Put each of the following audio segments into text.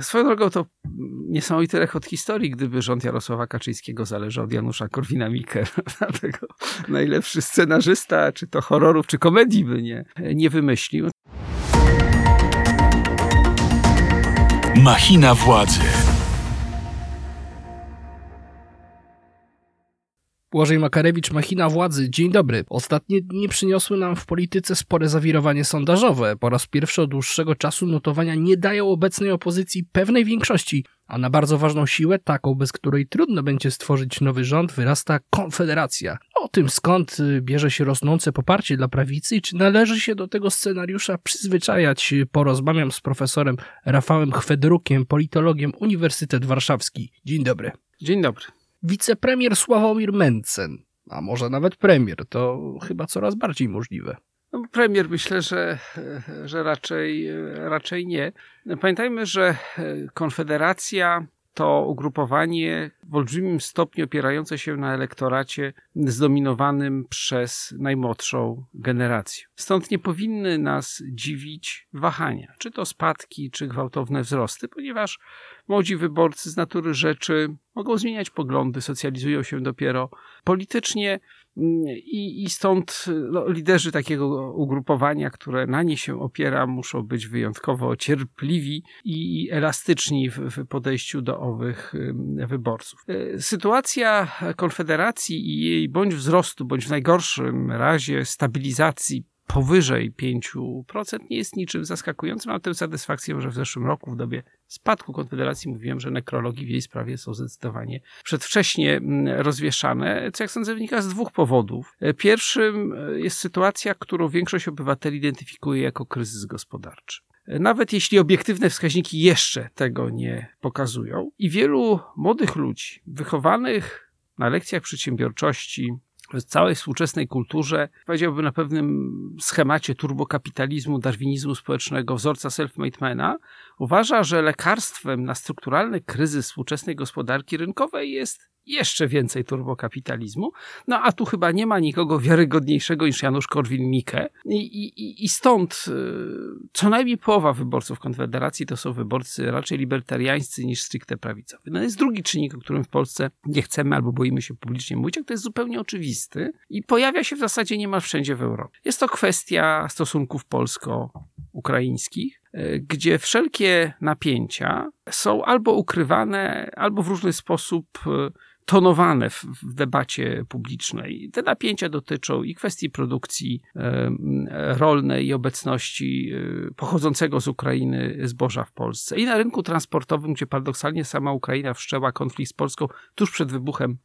Swoją drogą to niesamowity rechot historii, gdyby rząd Jarosława Kaczyńskiego zależał od Janusza Korwina-Mikke. Dlatego najlepszy scenarzysta, czy to horrorów, czy komedii by nie, nie wymyślił. Machina władzy. Błażej Makarewicz, Machina Władzy. Dzień dobry. Ostatnie dni przyniosły nam w polityce spore zawirowanie sondażowe. Po raz pierwszy od dłuższego czasu notowania nie dają obecnej opozycji pewnej większości, a na bardzo ważną siłę, taką bez której trudno będzie stworzyć nowy rząd, wyrasta Konfederacja. O tym skąd y, bierze się rosnące poparcie dla prawicy i czy należy się do tego scenariusza przyzwyczajać, porozmawiam z profesorem Rafałem Chwedrukiem, politologiem Uniwersytet Warszawski. Dzień dobry. Dzień dobry wicepremier Sławomir Mencen, a może nawet premier, to chyba coraz bardziej możliwe. No, premier myślę, że, że raczej, raczej nie. Pamiętajmy, że Konfederacja to ugrupowanie w olbrzymim stopniu opierające się na elektoracie zdominowanym przez najmłodszą generację. Stąd nie powinny nas dziwić wahania, czy to spadki, czy gwałtowne wzrosty, ponieważ młodzi wyborcy z natury rzeczy mogą zmieniać poglądy, socjalizują się dopiero politycznie i, i stąd no, liderzy takiego ugrupowania, które na nie się opiera, muszą być wyjątkowo cierpliwi i elastyczni w, w podejściu do owych wyborców. E, sytuacja Konfederacji i jej bądź wzrostu, bądź w najgorszym razie stabilizacji powyżej 5% nie jest niczym zaskakującym. Mam tę satysfakcję, że w zeszłym roku, w dobie spadku Konfederacji, mówiłem, że nekrologi w jej sprawie są zdecydowanie przedwcześnie mm, rozwieszane, co jak sądzę wynika z dwóch powodów. E, pierwszym e, jest sytuacja, którą większość obywateli identyfikuje jako kryzys gospodarczy e, nawet jeśli obiektywne wskaźniki jeszcze tego nie pokazują. I wielu młodych ludzi, wychowanych na lekcjach przedsiębiorczości, w całej współczesnej kulturze, powiedziałbym na pewnym schemacie turbokapitalizmu, darwinizmu społecznego, wzorca self-made mana, uważa, że lekarstwem na strukturalny kryzys współczesnej gospodarki rynkowej jest jeszcze więcej turbokapitalizmu. No a tu chyba nie ma nikogo wiarygodniejszego niż Janusz Korwin-Mikke. I, i, I stąd y, co najmniej połowa wyborców Konfederacji to są wyborcy raczej libertariańscy niż stricte prawicowi. No jest drugi czynnik, o którym w Polsce nie chcemy albo boimy się publicznie mówić, a to jest zupełnie oczywisty i pojawia się w zasadzie niemal wszędzie w Europie. Jest to kwestia stosunków polsko-ukraińskich gdzie wszelkie napięcia są albo ukrywane, albo w różny sposób y, tonowane w, w, debacie publicznej. Te napięcia dotyczą i kwestii produkcji e, rolnej i obecności e, pochodzącego z Ukrainy zboża w Polsce. I na rynku transportowym, gdzie paradoksalnie sama Ukraina wszczęła konflikt z Polską tuż przed wybuchem e,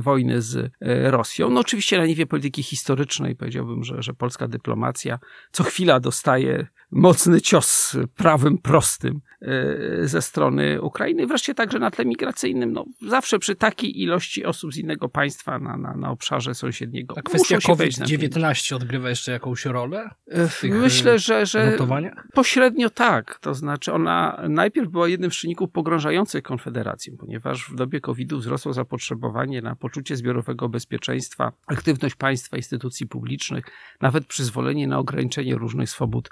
wojny z e, Rosją. No oczywiście na niwie polityki historycznej powiedziałbym, że, że polska dyplomacja co chwila dostaje mocny cios prawym prostym e, ze strony Ukrainy. Wreszcie także na tle migracyjnym. No, zawsze przy takiej ilości osób z innego państwa na, na, na obszarze sąsiedniego. A kwestia COVID-19 odgrywa jeszcze jakąś rolę? E, myślę, że, że pośrednio tak. To znaczy ona najpierw była jednym z czynników pogrążających Konfederację, ponieważ w dobie COVID-u wzrosło zapotrzebowanie na poczucie zbiorowego bezpieczeństwa, aktywność państwa, instytucji publicznych, nawet przyzwolenie na ograniczenie różnych swobód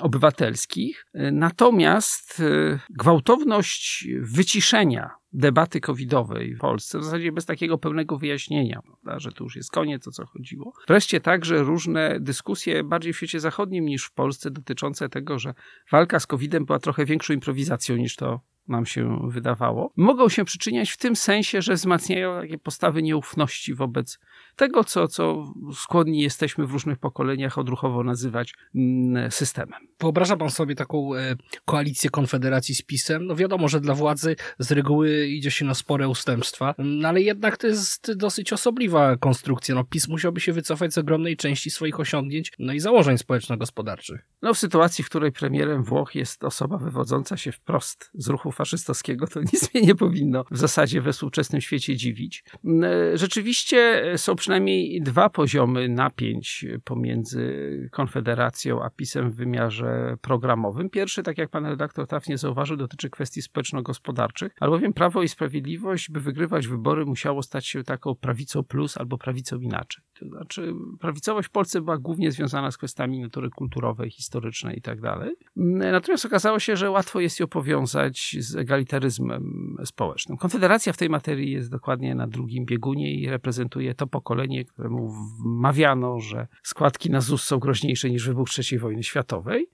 obywatelskich. Natomiast e, gwałtowność wyciszenia debaty covidowej w Polsce, w zasadzie bez takiego pełnego wyjaśnienia, prawda, że to już jest koniec, o co chodziło. Wreszcie także różne dyskusje bardziej w świecie zachodnim niż w Polsce dotyczące tego, że walka z covidem była trochę większą improwizacją niż to nam się wydawało, mogą się przyczyniać w tym sensie, że wzmacniają takie postawy nieufności wobec tego, co, co skłonni jesteśmy w różnych pokoleniach odruchowo nazywać mm, systemem. Wyobraża pan sobie taką e, koalicję Konfederacji z PiSem? No wiadomo, że dla władzy z reguły idzie się na spore ustępstwa, no ale jednak to jest dosyć osobliwa konstrukcja. No PiS musiałby się wycofać z ogromnej części swoich osiągnięć, no i założeń społeczno-gospodarczych. No w sytuacji, w której premierem Włoch jest osoba wywodząca się wprost z ruchów faszystowskiego, to nic mnie nie powinno w zasadzie we współczesnym świecie dziwić. Rzeczywiście są przynajmniej dwa poziomy napięć pomiędzy Konfederacją a PiSem w wymiarze programowym. Pierwszy, tak jak pan redaktor trafnie zauważył, dotyczy kwestii społeczno-gospodarczych, albowiem Prawo i Sprawiedliwość, by wygrywać wybory, musiało stać się taką prawicą plus albo prawicą inaczej. To znaczy, prawicowość w Polsce była głównie związana z kwestiami natury kulturowej, historycznej i tak dalej. Natomiast okazało się, że łatwo jest ją powiązać z egalitaryzmem społecznym. Konfederacja w tej materii jest dokładnie na drugim biegunie i reprezentuje to pokolenie, któremu wmawiano, że składki na ZUS są groźniejsze niż wybuch III wojny światowej.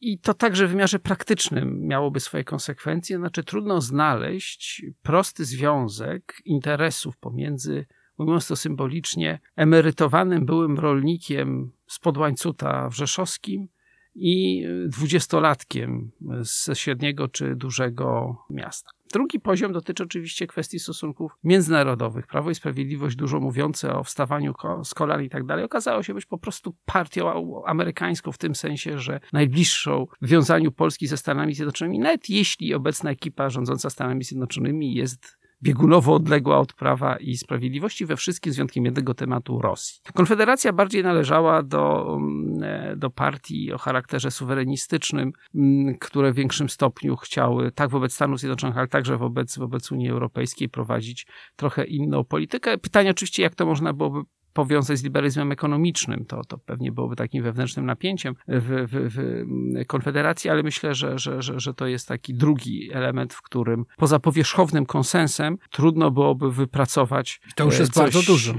I to także w wymiarze praktycznym miałoby swoje konsekwencje. Znaczy, trudno znaleźć prosty związek interesów pomiędzy mówiąc to symbolicznie, emerytowanym byłym rolnikiem z Podłańcuta w Rzeszowskim i dwudziestolatkiem z średniego czy dużego miasta. Drugi poziom dotyczy oczywiście kwestii stosunków międzynarodowych. Prawo i Sprawiedliwość, dużo mówiące o wstawaniu z kolan i tak dalej, okazało się być po prostu partią amerykańską w tym sensie, że najbliższą w wiązaniu Polski ze Stanami Zjednoczonymi, nawet jeśli obecna ekipa rządząca Stanami Zjednoczonymi jest biegunowo odległa od prawa i sprawiedliwości we wszystkim z wyjątkiem jednego tematu Rosji. Konfederacja bardziej należała do, mm, do partii o charakterze suwerenistycznym, mm, które w większym stopniu chciały tak wobec Stanów Zjednoczonych, ale także wobec, wobec Unii Europejskiej prowadzić trochę inną politykę. Pytanie oczywiście, jak to można byłoby powiązać z liberalizmem ekonomicznym. To, to pewnie byłoby takim wewnętrznym napięciem w, w, w Konfederacji, ale myślę, że, że, że, że to jest taki drugi element, w którym poza powierzchownym konsensem trudno byłoby wypracować. To już jest coś, bardzo dużo. E,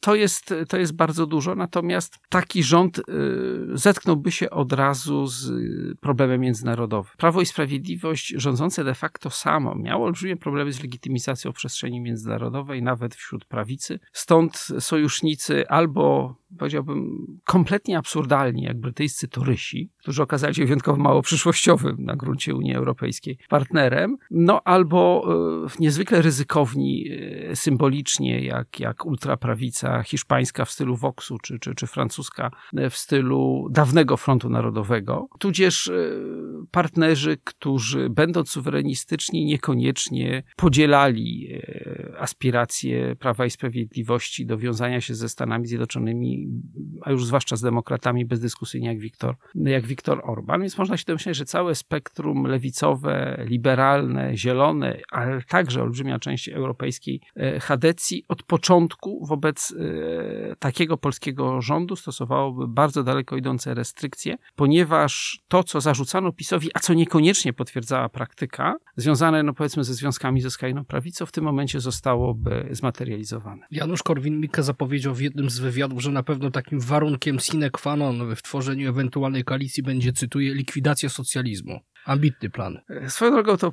to jest, to jest bardzo dużo, natomiast taki rząd e, zetknąłby się od razu z problemem międzynarodowym. Prawo i Sprawiedliwość rządzące de facto samo miało olbrzymie problemy z legitymizacją w przestrzeni międzynarodowej, nawet wśród prawicy. Stąd sojusznicy albo powiedziałbym, kompletnie absurdalni, jak brytyjscy turyści, którzy okazali się wyjątkowo mało przyszłościowym na gruncie Unii Europejskiej partnerem, no albo e, niezwykle ryzykowni e, symbolicznie, jak, jak ultraprawica hiszpańska w stylu Voxu, czy, czy, czy francuska w stylu dawnego Frontu Narodowego, tudzież e, partnerzy, którzy będąc suwerenistyczni, niekoniecznie podzielali aspiracje Prawa i Sprawiedliwości do wiązania się ze Stanami Zjednoczonymi a już zwłaszcza z demokratami bezdyskusyjnie jak Viktor, jak Viktor Orban. Więc można się domyśleć, że całe spektrum lewicowe, liberalne, zielone, ale także olbrzymia część europejskiej e, chadecji od początku wobec e, takiego polskiego rządu stosowałoby bardzo daleko idące restrykcje, ponieważ to, co zarzucano PiSowi, a co niekoniecznie potwierdzała praktyka, związane no powiedzmy ze związkami ze skrajną prawicą, w tym momencie zostałoby zmaterializowane. Janusz Korwin-Mikke zapowiedział w jednym z wywiadów, że na pewno takim warunkiem sine qua non w tworzeniu ewentualnej koalicji będzie, cytuję, likwidacja socjalizmu. Ambitny plan. Swoją drogą to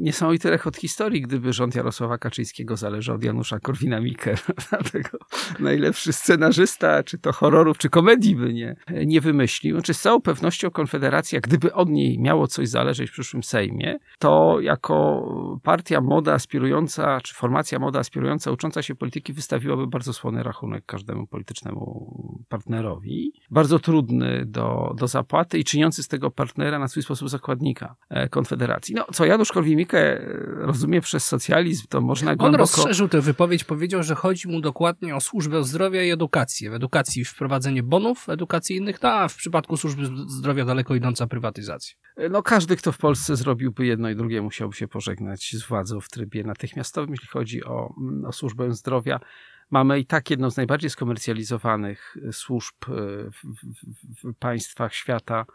niesamowity rechot historii, gdyby rząd Jarosława Kaczyńskiego zależał od Janusza Korwina-Mikke. Dlatego najlepszy scenarzysta, czy to horrorów, czy komedii by nie, nie wymyślił. Znaczy z całą pewnością Konfederacja, gdyby od niej miało coś zależeć w przyszłym Sejmie, to jako partia moda aspirująca, czy formacja moda aspirująca, ucząca się polityki, wystawiłaby bardzo słony rachunek każdemu politycznemu partnerowi. Bardzo trudny do, do zapłaty i czyniący z tego partnera na swój sposób zakładnika E, Konfederacji. No, co Janusz Korwin-Mikke e, rozumie przez socjalizm, to można głęboko... On rozszerzył tę wypowiedź, powiedział, że chodzi mu dokładnie o służbę zdrowia i edukację. W edukacji wprowadzenie bonów edukacyjnych, no, a w przypadku służby zdrowia daleko idąca prywatyzacja. E, no, każdy, kto w Polsce zrobiłby jedno i drugie, musiałby się pożegnać z władzą w trybie natychmiastowym, jeśli chodzi o, mm, o służbę zdrowia. Mamy i tak jedną z najbardziej skomercjalizowanych służb w, w, w państwach świata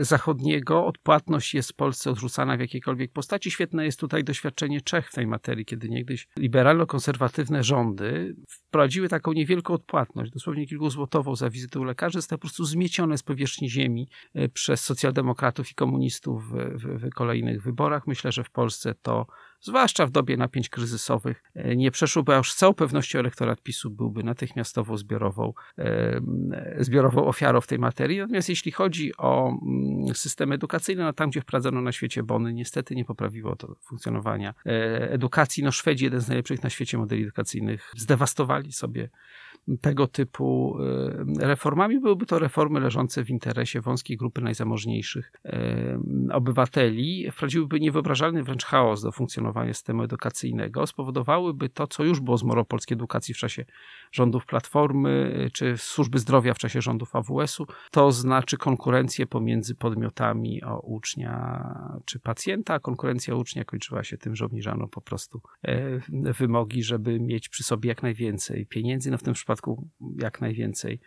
zachodniego odpłatność jest w Polsce odrzucana w jakiejkolwiek postaci. Świetne jest tutaj doświadczenie Czech w tej materii, kiedy niegdyś liberalno-konserwatywne rządy wprowadziły taką niewielką odpłatność, dosłownie kilkuzłotową za wizytę u lekarzy, zostały po prostu zmiecione z powierzchni ziemi e, przez socjaldemokratów i komunistów w, w, w kolejnych wyborach. Myślę, że w Polsce to zwłaszcza w dobie napięć kryzysowych, e, nie przeszłoby, a już z całą pewnością elektorat PiSu byłby natychmiastową zbiorową, zbiorową ofiarą w tej materii. Natomiast jeśli chodzi o system edukacyjny, no tam, gdzie wprowadzono na świecie bony, niestety nie poprawiło to funkcjonowania e, edukacji. No Szwedzi, jeden z najlepszych na świecie modeli edukacyjnych, zdewastowali sobie tego typu reformami. Byłyby to reformy leżące w interesie wąskiej grupy najzamożniejszych obywateli. Wprowadziłyby niewyobrażalny wręcz chaos do funkcjonowania systemu edukacyjnego. Spowodowałyby to, co już było z polskiej edukacji w czasie rządów Platformy, czy służby zdrowia w czasie rządów AWS-u. To znaczy konkurencję pomiędzy podmiotami o ucznia czy pacjenta. Konkurencja ucznia kończyła się tym, że obniżano po prostu e, wymogi, żeby mieć przy sobie jak najwięcej pieniędzy, no w tym przypadku jak najwięcej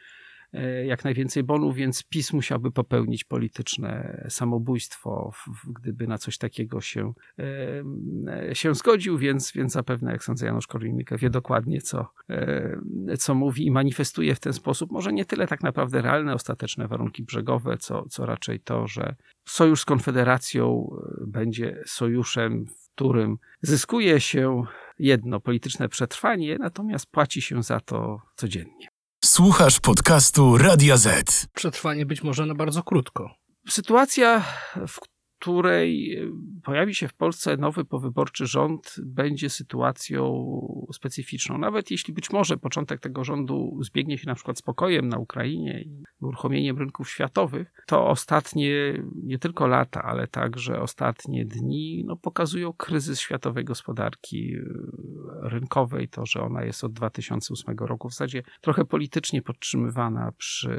E, jak najwięcej bonów, więc PiS musiałby popełnić polityczne samobójstwo, gdyby na coś takiego się, e, się zgodził, więc, więc zapewne, jak sądzę, Janusz Korwin-Mikke wie dokładnie, co, e, co mówi i manifestuje w ten sposób. Może nie tyle tak naprawdę realne, ostateczne warunki brzegowe, co, co raczej to, że sojusz z Konfederacją będzie sojuszem, w którym zyskuje się jedno polityczne przetrwanie, natomiast płaci się za to codziennie. Słuchasz podcastu Radia Z. Przetrwanie być może na bardzo krótko. Sytuacja, w której e, pojawi się w Polsce nowy powyborczy rząd, będzie sytuacją specyficzną. Nawet jeśli być może początek tego rządu zbiegnie się na przykład z pokojem na Ukrainie i uruchomieniem rynków światowych, to ostatnie nie tylko lata, ale także ostatnie dni no, pokazują kryzys światowej gospodarki e, rynkowej, to, że ona jest od 2008 roku w zasadzie trochę politycznie podtrzymywana przy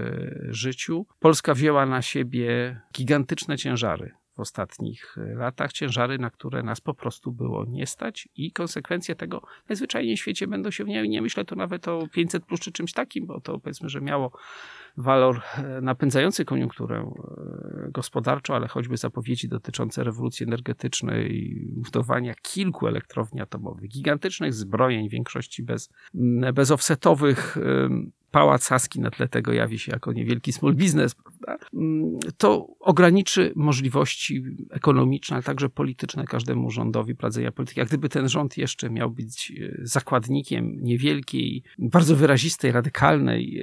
życiu. Polska wzięła na siebie gigantyczne ciężary w ostatnich e, latach, ciężary, na które nas po prostu było nie stać i konsekwencje tego najzwyczajniej w świecie będą się nie, nie myślę tu nawet o 500 plus czy czymś takim, bo to powiedzmy, że miało walor e, napędzający koniunkturę e, gospodarczą, ale choćby zapowiedzi dotyczące rewolucji energetycznej budowania kilku elektrowni atomowych, gigantycznych zbrojeń, w większości bez, bez offsetowych, Pałac Saski na tle tego jawi się jako niewielki small business, prawda? Mm, to ograniczy możliwości ekonomiczne, ale także polityczne każdemu rządowi prowadzenia polityki. Jak gdyby ten rząd jeszcze miał być e, zakładnikiem niewielkiej, bardzo wyrazistej, radykalnej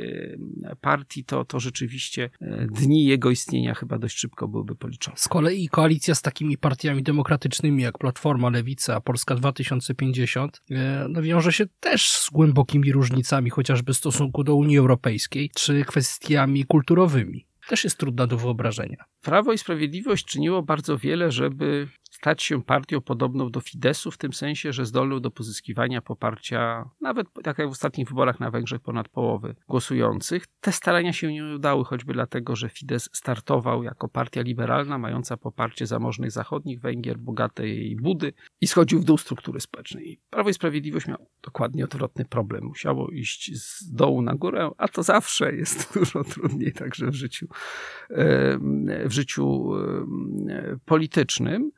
e, partii, to, to rzeczywiście e, dni jego istnienia chyba dość szybko byłyby policzone. Z kolei koalicja z takimi partiami demokratycznymi jak Platforma, Lewica, Polska 2050 no wiąże się też z głębokimi różnicami, chociażby w stosunku do Unii Europejskiej, czy kwestiami kulturowymi. Też jest trudna do wyobrażenia. Prawo i Sprawiedliwość czyniło bardzo wiele, żeby stać się partią podobną do Fidesu, w tym sensie, że zdolną do pozyskiwania poparcia, nawet tak jak w ostatnich wyborach na Węgrzech, ponad połowy głosujących. Te starania się nie udały, choćby dlatego, że Fidesz startował jako partia liberalna, mająca poparcie zamożnych zachodnich Węgier, bogatej Budy i schodził w dół struktury społecznej. Prawo i Sprawiedliwość miało dokładnie odwrotny problem. Musiało iść z dołu na górę, a to zawsze jest dużo trudniej także w życiu, w życiu politycznym.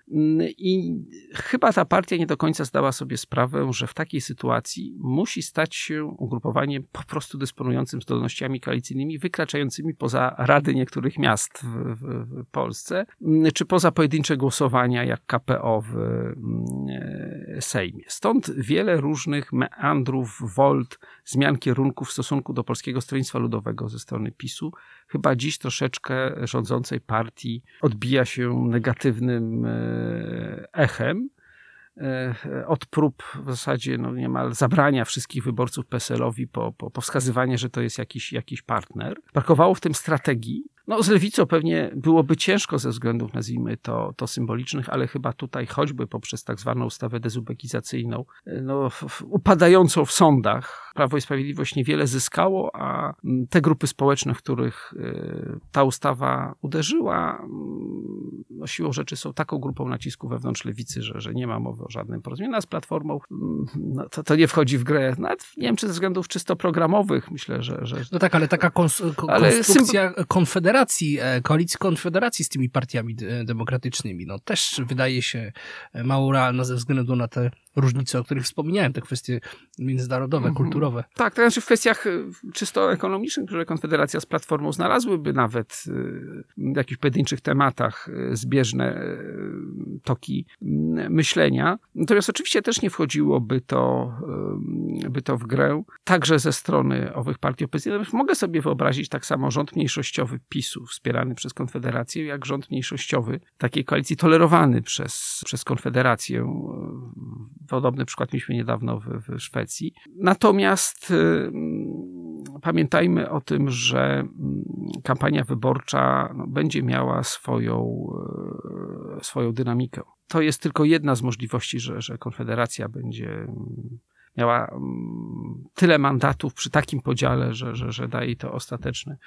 I chyba ta partia nie do końca zdała sobie sprawę, że w takiej sytuacji musi stać się ugrupowaniem po prostu dysponującym zdolnościami koalicyjnymi, wykraczającymi poza rady niektórych miast w, w, w Polsce, czy poza pojedyncze głosowania jak KPO w e, Sejmie. Stąd wiele różnych meandrów, wolt, zmian kierunków w stosunku do Polskiego Stronnictwa Ludowego ze strony PiSu. Chyba dziś troszeczkę rządzącej partii odbija się negatywnym e, echem e, od prób w zasadzie no niemal zabrania wszystkich wyborców PSL-owi po, po, po wskazywanie, że to jest jakiś, jakiś partner. Brakowało w tym strategii, no, z lewicą pewnie byłoby ciężko ze względów, nazwijmy to, to symbolicznych, ale chyba tutaj choćby poprzez tak zwaną ustawę dezubekizacyjną, no, upadającą w sądach, Prawo i Sprawiedliwość niewiele zyskało, a te grupy społeczne, w których y, ta ustawa uderzyła, mm, no, siłą rzeczy są taką grupą nacisku wewnątrz lewicy, że, że nie ma mowy o żadnym porozumieniu. Z Platformą mm, no, to, to nie wchodzi w grę. Nawet nie wiem, czy ze względów czysto programowych, myślę, że... że... No tak, ale taka kons konstrukcja konfederacji konfederacji, e, koalicji konfederacji z tymi partiami demokratycznymi, no też wydaje się e, mało realna ze względu na te różnice, o których wspomniałem, te kwestie międzynarodowe, mhm. kulturowe. Tak, to znaczy w kwestiach y, czysto ekonomicznych, które Konfederacja z Platformą znalazłyby nawet y, w jakichś pojedynczych tematach y, zbieżne toki myślenia. Natomiast oczywiście też nie wchodziłoby to, by to w grę, także ze strony owych partii opozycyjnych. Mogę sobie wyobrazić tak samo rząd mniejszościowy PiSu, wspierany przez Konfederację, jak rząd mniejszościowy takiej koalicji tolerowany przez, przez Konfederację Podobny przykład mieliśmy niedawno w, w Szwecji. Natomiast pamiętajmy o tym, że mm, kampania wyborcza no, będzie miała swoją, e, swoją dynamikę. To jest tylko jedna z możliwości, że, że Konfederacja będzie mm, miała mm, tyle mandatów przy takim podziale, że, że, że daje to ostateczny,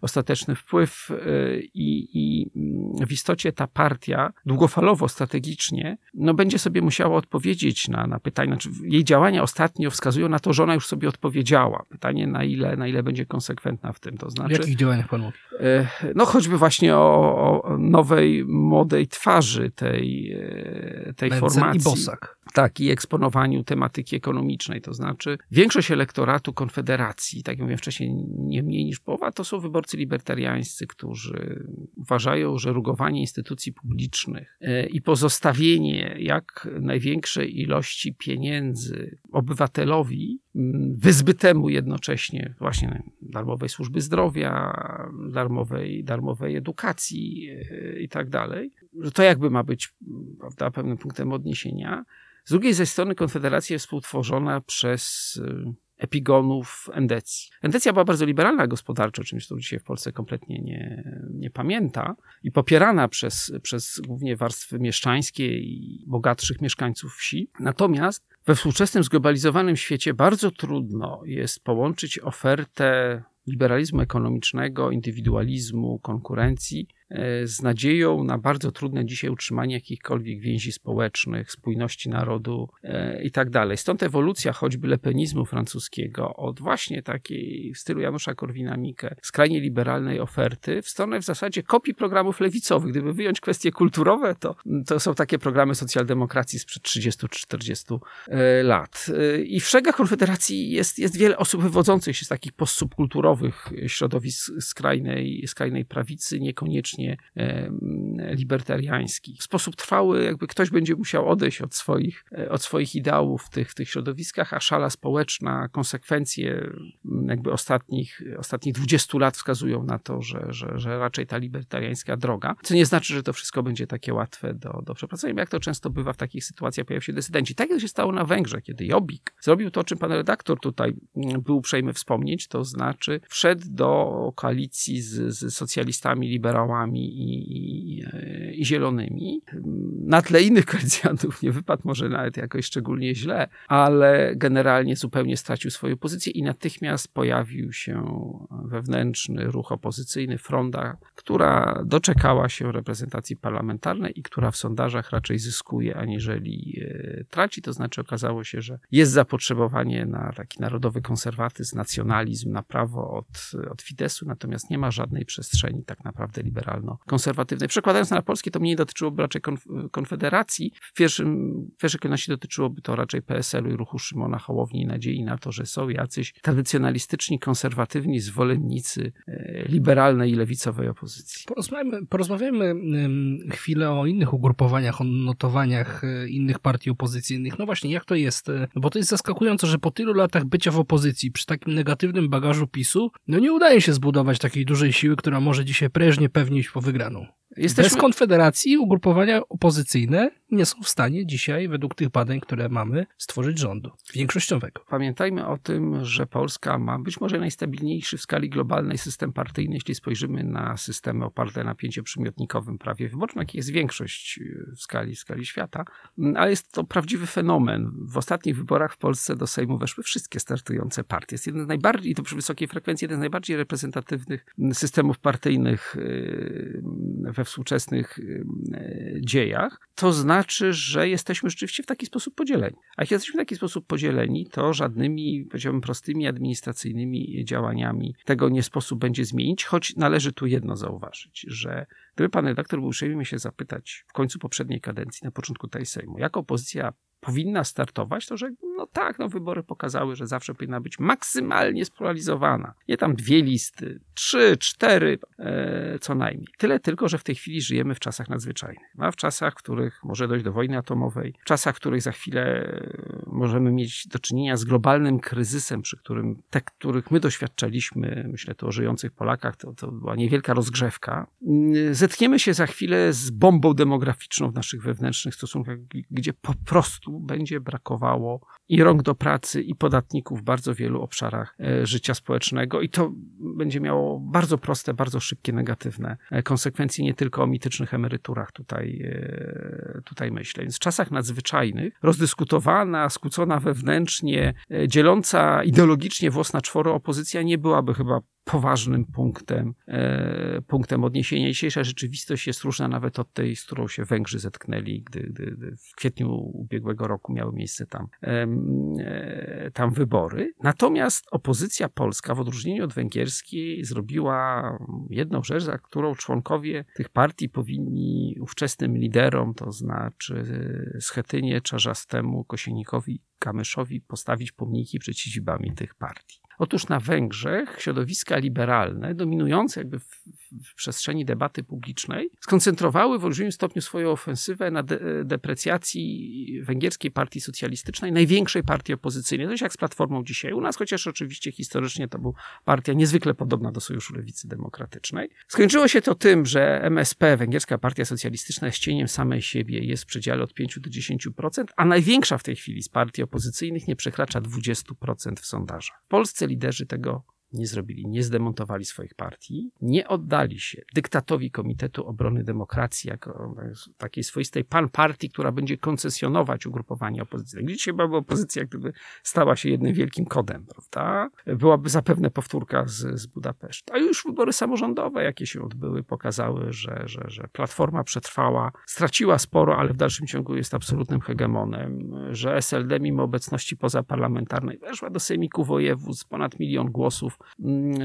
ostateczny wpływ y, i, i mm, w istocie ta partia długofalowo, strategicznie, no będzie sobie musiała odpowiedzieć na, na pytanie, znaczy jej działania ostatnio wskazują na to, że ona już sobie odpowiedziała. Pytanie na ile, na ile będzie konsekwentna w tym, to znaczy... W jakich działaniach pan mówi? Y, no choćby właśnie o, o nowej, młodej twarzy tej, y, tej Mencen formacji. i Bosak. Tak, i eksponowaniu tematyki ekonomicznej. To znaczy, większość elektoratu Konfederacji, tak jak mówiłem wcześniej, nie mniej niż połowa, to są wyborcy libertariańscy, którzy uważają, że rugowanie instytucji publicznych e, i pozostawienie jak największej ilości pieniędzy obywatelowi, mm, wyzbytemu jednocześnie właśnie darmowej służby zdrowia, darmowej, darmowej edukacji e, i tak dalej, że to jakby ma być prawda, pewnym punktem odniesienia. Z drugiej ze strony Konfederacja jest współtworzona przez y, epigonów Endecji. Endecja była bardzo liberalna gospodarczo, czymś, co dzisiaj w Polsce kompletnie nie, nie pamięta i popierana przez, przez głównie warstwy mieszczańskie i bogatszych mieszkańców wsi. Natomiast we współczesnym zglobalizowanym świecie bardzo trudno jest połączyć ofertę liberalizmu ekonomicznego, indywidualizmu, konkurencji z nadzieją na bardzo trudne dzisiaj utrzymanie jakichkolwiek więzi społecznych, spójności narodu e, i tak dalej. Stąd ewolucja choćby lepenizmu francuskiego od właśnie takiej w stylu Janusza Korwina-Mikke skrajnie liberalnej oferty w stronę w zasadzie kopii programów lewicowych. Gdyby wyjąć kwestie kulturowe, to, to są takie programy socjaldemokracji sprzed 30-40 e, lat. I w szeregach Konfederacji jest, jest wiele osób wywodzących się z takich postsubkulturowych środowisk skrajnej, skrajnej prawicy, niekoniecznie e, libertariańskich. W sposób trwały jakby ktoś będzie musiał odejść od swoich, e, od swoich ideałów w tych, w tych środowiskach, a szala społeczna, konsekwencje jakby ostatnich, ostatnich 20 lat wskazują na to, że, że, że raczej ta libertariańska droga, co nie znaczy, że to wszystko będzie takie łatwe do, do przepracowania, jak to często bywa w takich sytuacjach, pojawiają się decydenci. Tak jak się stało na Węgrzech, kiedy Jobbik zrobił to, o czym pan redaktor tutaj był uprzejmy wspomnieć, to znaczy wszedł do koalicji z, z socjalistami, liberałami i, i, i, zielonymi. Na tle innych koalicjantów nie wypadł może nawet jakoś szczególnie źle, ale generalnie zupełnie stracił swoją pozycję i natychmiast pojawił się wewnętrzny ruch opozycyjny, Fronda, która doczekała się reprezentacji parlamentarnej i która w sondażach raczej zyskuje, aniżeli e, traci. To znaczy okazało się, że jest zapotrzebowanie na taki narodowy konserwatyzm, nacjonalizm, na prawo od, od Fidesu, natomiast nie ma żadnej przestrzeni tak naprawdę liberalno-konserwatywnej. Przekładając na polskie, to mniej dotyczyłoby raczej Konfederacji. W, pierwszym, w pierwszej kolejności dotyczyłoby to raczej PSL-u i ruchu Szymona Hołowni i nadziei na to, że są jacyś tradycjonalistyczni, konserwatywni zwolennicy e, liberalnej i lewicowej opozycji. Porozmawiamy, porozmawiamy chwilę o innych ugrupowaniach, o notowaniach e, innych partii opozycyjnych. No właśnie, jak to jest? E, bo to jest zaskakujące, że po tylu latach bycia w opozycji, przy takim negatywnym bagażu PiSu, no nie udaje się zbudować takiej dużej siły, która może dzisiaj prężnie po wygraną. Jesteśmy... Bez Konfederacji ugrupowania opozycyjne nie są w stanie dzisiaj, według tych badań, które mamy, stworzyć rządu większościowego. Pamiętajmy o tym, że Polska ma być może najstabilniejszy w skali globalnej system partyjny, jeśli spojrzymy na systemy oparte na pięcioprzymiotnikowym prawie wyborczym, jaki jest większość w skali, w skali świata, ale jest to prawdziwy fenomen. W ostatnich wyborach w Polsce do Sejmu weszły wszystkie startujące partie. Jest jeden z najbardziej, i to przy wysokiej frekwencji, jeden z najbardziej reprezentatywnych systemów partyjnych we współczesnych dziejach. To znaczy, że jesteśmy rzeczywiście w taki sposób podzieleni. A jak jesteśmy w taki sposób podzieleni, to żadnymi, powiedziałbym, prostymi administracyjnymi działaniami tego nie sposób będzie zmienić, choć należy tu jedno zauważyć, że gdyby pan redaktor był uprzejmy się zapytać w końcu poprzedniej kadencji, na początku tej Sejmu, jak opozycja powinna startować, to że no tak, no wybory pokazały, że zawsze powinna być maksymalnie spolarizowana. Nie tam dwie listy, trzy, cztery e, co najmniej. Tyle tylko, że w tej chwili żyjemy w czasach nadzwyczajnych. A w czasach, w których może dojść do wojny atomowej, w czasach, w których za chwilę możemy mieć do czynienia z globalnym kryzysem, przy którym te, których my doświadczaliśmy, myślę tu o żyjących Polakach, to, to była niewielka rozgrzewka. Zetkniemy się za chwilę z bombą demograficzną w naszych wewnętrznych stosunkach, gdzie po prostu prostu będzie brakowało i rąk do pracy, i podatników w bardzo wielu obszarach e, życia społecznego, i to będzie miało bardzo proste, bardzo szybkie, negatywne e, konsekwencje, nie tylko o mitycznych emeryturach tutaj, e, tutaj myślę. Więc w czasach nadzwyczajnych rozdyskutowana, skłócona wewnętrznie, dzieląca ideologicznie włos na czworo opozycja nie byłaby chyba poważnym punktem, e, punktem odniesienia. Dzisiejsza rzeczywistość jest różna nawet od tej, z którą się Węgrzy zetknęli, gdy, gdy, w kwietniu ubiegłego roku miały miejsce tam, e, tam wybory. Natomiast opozycja polska, w odróżnieniu od węgierskiej, zrobiła jedną rzecz, za którą członkowie tych partii powinni ówczesnym liderom, to znaczy Schetynie, Czarzastemu, Kosienikowi, Kamyszowi postawić pomniki przed siedzibami tych partii. Otóż na Węgrzech środowiska liberalne, dominujące jakby w, w przestrzeni debaty publicznej, skoncentrowały w olbrzymim stopniu swoją ofensywę na de deprecjacji węgierskiej partii socjalistycznej, największej partii opozycyjnej. Jest jak z Platformą dzisiaj u nas, chociaż oczywiście historycznie to była partia niezwykle podobna do Sojuszu Lewicy Demokratycznej. Skończyło się to tym, że MSP, Węgierska Partia Socjalistyczna, jest cieniem samej siebie, jest w przedziale od 5 do 10%, a największa w tej chwili z partii opozycyjnych nie przekracza 20% w sondażach. W Polsce liderzy tego nie zrobili, nie zdemontowali swoich partii, nie oddali się dyktatowi Komitetu Obrony Demokracji jako takiej swoistej pan partii, która będzie koncesjonować ugrupowanie opozycyjne. Gdzie dzisiaj byłaby opozycja, gdyby stała się jednym wielkim kodem, prawda? Byłaby zapewne powtórka z, z Budapesztu. A już wybory samorządowe, jakie się odbyły, pokazały, że, że, że Platforma przetrwała, straciła sporo, ale w dalszym ciągu jest absolutnym hegemonem, że SLD mimo obecności pozaparlamentarnej weszła do sejmiku województw, ponad milion głosów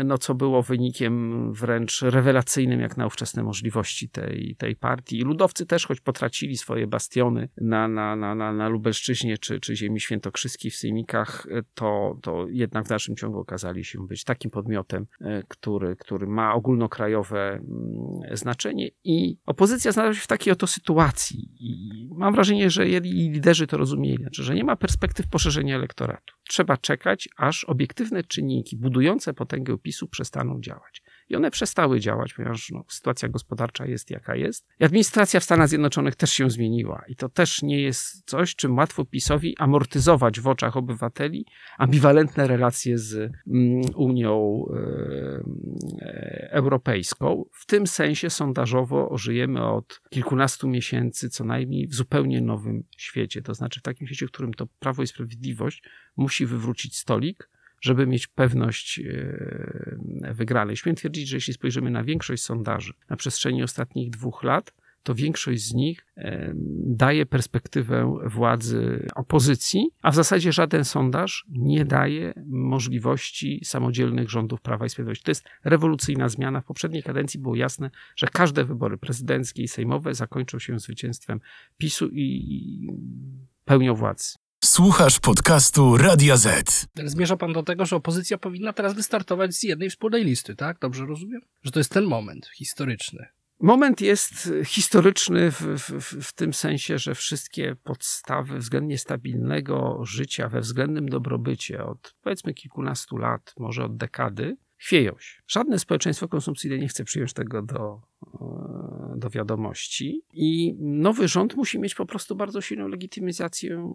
no co było wynikiem wręcz rewelacyjnym jak na ówczesne możliwości tej, tej partii. I ludowcy też, choć potracili swoje bastiony na, na, na, na, na Lubelszczyźnie czy, czy ziemi świętokrzyskiej w Sejmikach, to, to jednak w dalszym ciągu okazali się być takim podmiotem, e, który, który ma ogólnokrajowe mm, znaczenie i opozycja znalazła się w takiej oto sytuacji i mam wrażenie, że liderzy to rozumieli, znaczy, że nie ma perspektyw poszerzenia elektoratu. Trzeba czekać, aż obiektywne czynniki budujące potęgę PiSu przestaną działać. I one przestały działać, ponieważ no, sytuacja gospodarcza jest jaka jest. I administracja w Stanach Zjednoczonych też się zmieniła. I to też nie jest coś, czym łatwo PiSowi amortyzować w oczach obywateli ambiwalentne relacje z mm, Unią e, Europejską. W tym sensie sondażowo żyjemy od kilkunastu miesięcy co najmniej w zupełnie nowym świecie. To znaczy w takim świecie, w którym to Prawo i Sprawiedliwość musi wywrócić stolik, żeby mieć pewność e, wygranej. Śmiem twierdzić, że jeśli spojrzymy na większość sondaży na przestrzeni ostatnich dwóch lat, to większość z nich e, daje perspektywę władzy opozycji, a w zasadzie żaden sondaż nie daje możliwości samodzielnych rządów Prawa i Sprawiedliwości. To jest rewolucyjna zmiana. W poprzedniej kadencji było jasne, że każde wybory prezydenckie i sejmowe zakończą się zwycięstwem PiSu i pełnią władzy. Słuchasz podcastu Radia Z. Zmierza pan do tego, że opozycja powinna teraz wystartować z jednej wspólnej listy, tak? Dobrze rozumiem? Że to jest ten moment historyczny. Moment jest historyczny w, w, w, tym sensie, że wszystkie podstawy względnie stabilnego życia we względnym dobrobycie od powiedzmy kilkunastu lat, może od dekady, chwieją się. Żadne społeczeństwo konsumpcyjne nie chce przyjąć tego do, e, do wiadomości i nowy rząd musi mieć po prostu bardzo silną legitymizację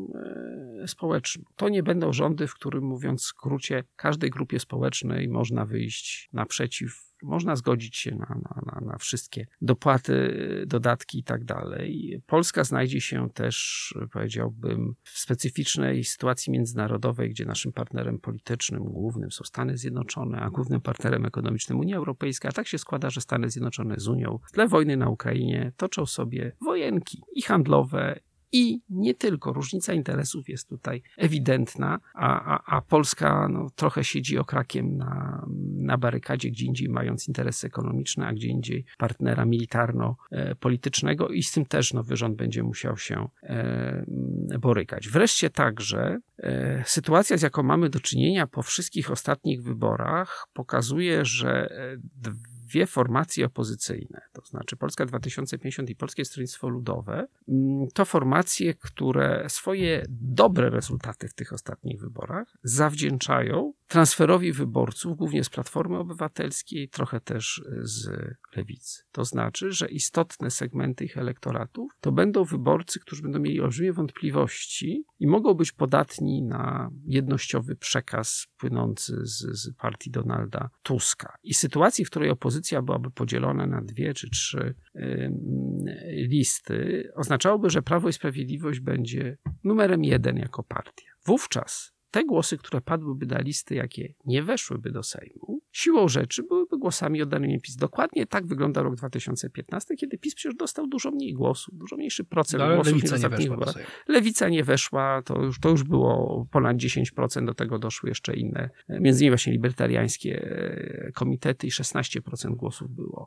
e, społeczną. To nie będą rządy, w którym mówiąc w skrócie, każdej grupie społecznej można wyjść naprzeciw można zgodzić się na, na, na, wszystkie dopłaty, dodatki i tak dalej. Polska znajdzie się też, powiedziałbym, w specyficznej sytuacji międzynarodowej, gdzie naszym partnerem politycznym głównym są Stany Zjednoczone, a głównym partnerem ekonomicznym Unia Europejska. A tak się składa, że Stany Zjednoczone z Unią w tle wojny na Ukrainie toczą sobie wojenki i handlowe, i nie tylko. Różnica interesów jest tutaj ewidentna, a, a, a Polska no, trochę siedzi okrakiem na, na barykadzie, gdzie indziej mając interesy ekonomiczne, a gdzie indziej partnera militarno-politycznego i z tym też nowy rząd będzie musiał się e, borykać. Wreszcie także e, sytuacja, z jaką mamy do czynienia po wszystkich ostatnich wyborach, pokazuje, że e, dwie formacje opozycyjne, to znaczy Polska 2050 i Polskie Stronnictwo Ludowe, mm, to formacje, które swoje dobre rezultaty w tych ostatnich wyborach zawdzięczają transferowi wyborców, głównie z Platformy Obywatelskiej, trochę też z Lewicy. To znaczy, że istotne segmenty ich elektoratów to będą wyborcy, którzy będą mieli olbrzymie wątpliwości i mogą być podatni na jednościowy przekaz płynący z, z partii Donalda Tuska. I sytuacji, w której opozycja byłaby podzielona na dwie czy trzy listy, oznaczałoby, że Prawo i Sprawiedliwość będzie numerem jeden jako partia. Wówczas te głosy, które padłyby na listy, jakie nie weszłyby do Sejmu, siłą rzeczy byłyby głosami oddanymi PiS. Dokładnie tak wygląda rok 2015, kiedy PiS przecież dostał dużo mniej głosów, dużo mniejszy procent no, głosów. lewica nie weszła do. Lewica nie weszła, to już, to już było ponad 10%, do tego doszły jeszcze inne, między innymi właśnie libertariańskie e, komitety i 16% głosów było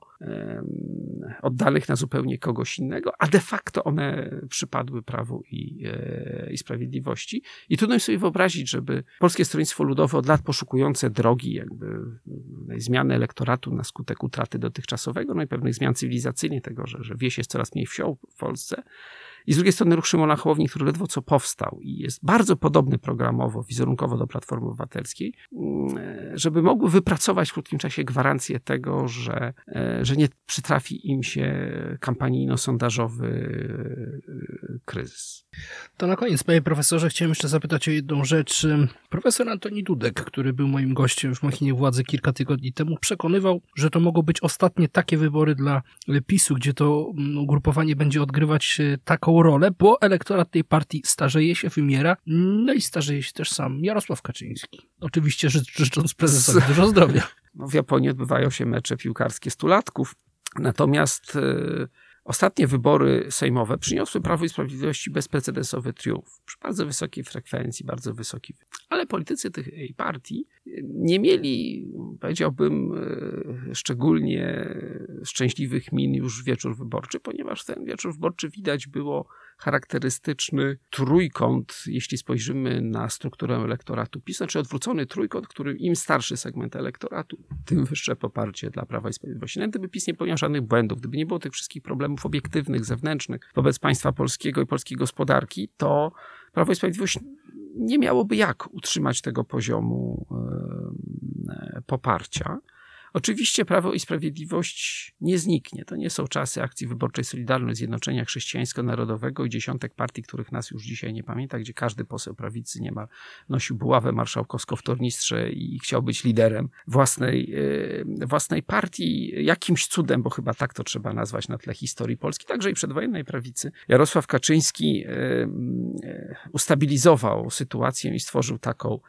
oddanych na zupełnie kogoś innego, a de facto one przypadły Prawu i, e, i Sprawiedliwości. I trudno sobie wyobrazić, żeby Polskie Stronnictwo Ludowe od lat poszukujące drogi jakby zmiany elektoratu na skutek utraty dotychczasowego, no i pewnych zmian cywilizacyjnych, tego, że, że wieś jest coraz mniej wsią w Polsce, i z drugiej strony ruch Szymona Hołowni, który ledwo co powstał i jest bardzo podobny programowo, wizerunkowo do Platformy Obywatelskiej, mm, żeby mogły wypracować w krótkim czasie gwarancję tego, że, e, że nie przytrafi im się kampanijno-sondażowy e, kryzys. To na koniec, panie profesorze, chciałem jeszcze zapytać o jedną rzecz. Profesor Antoni Dudek, który był moim gościem w Machinie Władzy kilka tygodni temu, przekonywał, że to mogą być ostatnie takie wybory dla PiSu, gdzie to mm, ugrupowanie będzie odgrywać e, rolę, bo elektorat tej partii starzeje się, wymiera, no i starzeje się też sam Jarosław Kaczyński. Oczywiście ży życząc prezesowi dużo zdrowia. No, w Japonii odbywają się mecze piłkarskie stulatków, natomiast... Yy Ostatnie wybory sejmowe przyniosły Prawo i Sprawiedliwości bezprecedensowy triumf przy bardzo wysokiej frekwencji, bardzo wysoki. Ale politycy tej partii nie mieli, powiedziałbym, e, szczególnie szczęśliwych min już wieczór wyborczy, ponieważ ten wieczór wyborczy widać było charakterystyczny trójkąt, jeśli spojrzymy na strukturę elektoratu PiS, znaczy odwrócony trójkąt, który im starszy segment elektoratu, tym wyższe poparcie dla Prawa i Sprawiedliwości. Nawet gdyby PiS nie popełniał żadnych błędów, gdyby nie było tych wszystkich problemów obiektywnych, zewnętrznych wobec państwa polskiego i polskiej gospodarki, to Prawo i Sprawiedliwość nie miałoby jak utrzymać tego poziomu poparcia. Oczywiście Prawo i Sprawiedliwość nie zniknie. To nie są czasy akcji wyborczej Solidarność, Zjednoczenia Chrześcijańsko-Narodowego i dziesiątek partii, których nas już dzisiaj nie pamięta, gdzie każdy poseł prawicy nie ma, nosił buławę marszałkowską w tornistrze i chciał być liderem własnej, e, własnej partii. Jakimś cudem, bo chyba tak to trzeba nazwać na tle historii Polski, także i przedwojennej prawicy, Jarosław Kaczyński e, ustabilizował sytuację i stworzył taką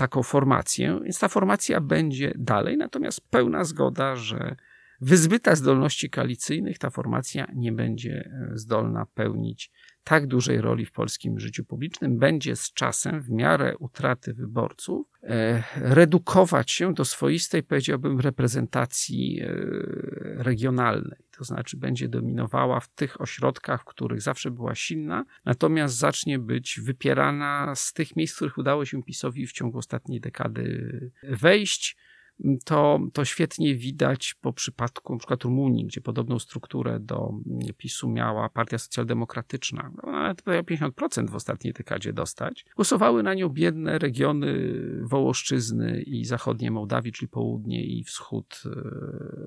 taką formację, więc ta formacja będzie dalej, natomiast pełna zgoda, że wyzbyta zdolności koalicyjnych ta formacja nie będzie e, zdolna pełnić tak dużej roli w polskim życiu publicznym, będzie z czasem w miarę utraty wyborców e, redukować się do swoistej, powiedziałbym, reprezentacji e, regionalnej. To znaczy będzie dominowała w tych ośrodkach, w których zawsze była silna, natomiast zacznie być wypierana z tych miejsc, w których udało się PiSowi w ciągu ostatniej dekady wejść to, to świetnie widać po przypadku np. Rumunii, gdzie podobną strukturę do PiSu miała Partia Socjaldemokratyczna. No, nawet 50% w ostatniej dekadzie dostać. Głosowały na nią biedne regiony Wołoszczyzny i zachodnie Mołdawii, czyli południe i wschód e,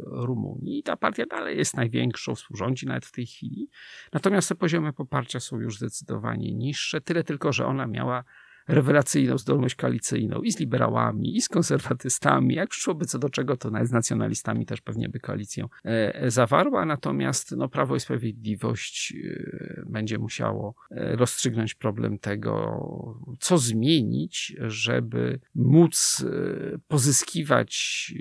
Rumunii. I ta partia dalej jest największą, współrządzi nawet w tej chwili. Natomiast te poziomy poparcia są już zdecydowanie niższe. Tyle tylko, że ona miała rewelacyjną zdolność koalicyjną i z liberałami, i z konserwatystami. Jak przyszłoby co do czego, to nawet z nacjonalistami też pewnie by koalicję e, zawarła. Natomiast no, Prawo i Sprawiedliwość e, będzie musiało e, rozstrzygnąć problem tego, co zmienić, żeby móc pozyskiwać,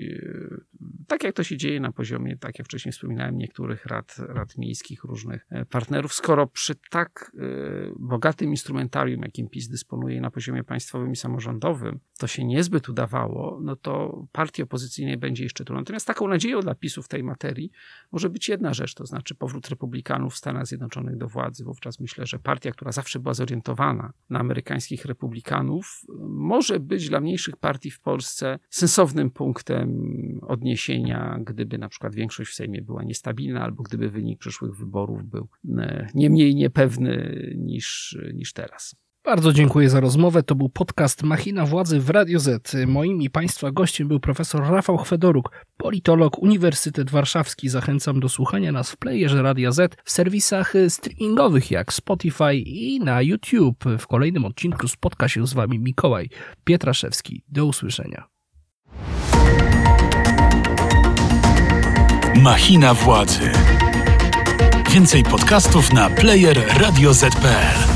tak jak to się dzieje na poziomie, tak jak wcześniej wspominałem, niektórych rad, rad miejskich, różnych partnerów, skoro przy tak bogatym instrumentarium, jakim PiS dysponuje na poziomie państwowym i samorządowym to się niezbyt udawało, no to partii opozycyjnej będzie jeszcze trudno. Natomiast taką nadzieją dla PiSu w tej materii może być jedna rzecz, to znaczy powrót republikanów w Stanach Zjednoczonych do władzy. Wówczas myślę, że partia, która zawsze była zorientowana na amerykańskich republikanów, może być dla mniejszych partii w Polsce sensownym punktem odniesienia, gdyby na przykład większość w Sejmie była niestabilna, albo gdyby wynik przyszłych wyborów był e, nie mniej niepewny niż, niż teraz. Bardzo dziękuję za rozmowę. To był podcast Machina Władzy w Radio Z. Moim i Państwa gościem był profesor Rafał Chwedoruk, politolog, Uniwersytet Warszawski. Zachęcam do słuchania nas w playerze Radia Z, w serwisach streamingowych jak Spotify i na YouTube. W kolejnym odcinku spotka się z Wami Mikołaj Pietraszewski. Do usłyszenia. Machina władzy. Więcej podcastów na player radioz.pl.